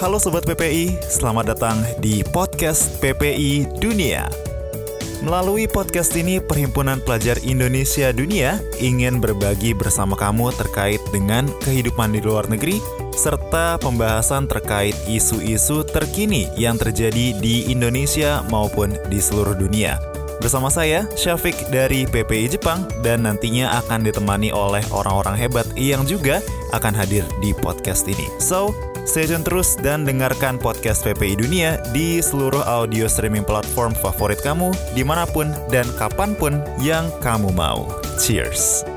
Halo Sobat PPI, selamat datang di podcast PPI Dunia. Melalui podcast ini, Perhimpunan Pelajar Indonesia Dunia ingin berbagi bersama kamu terkait dengan kehidupan di luar negeri, serta pembahasan terkait isu-isu terkini yang terjadi di Indonesia maupun di seluruh dunia. Bersama saya, Syafiq dari PPI Jepang, dan nantinya akan ditemani oleh orang-orang hebat yang juga akan hadir di podcast ini. So, stay tune terus dan dengarkan podcast PPI Dunia di seluruh audio streaming platform favorit kamu, di mana pun dan kapan pun yang kamu mau. Cheers!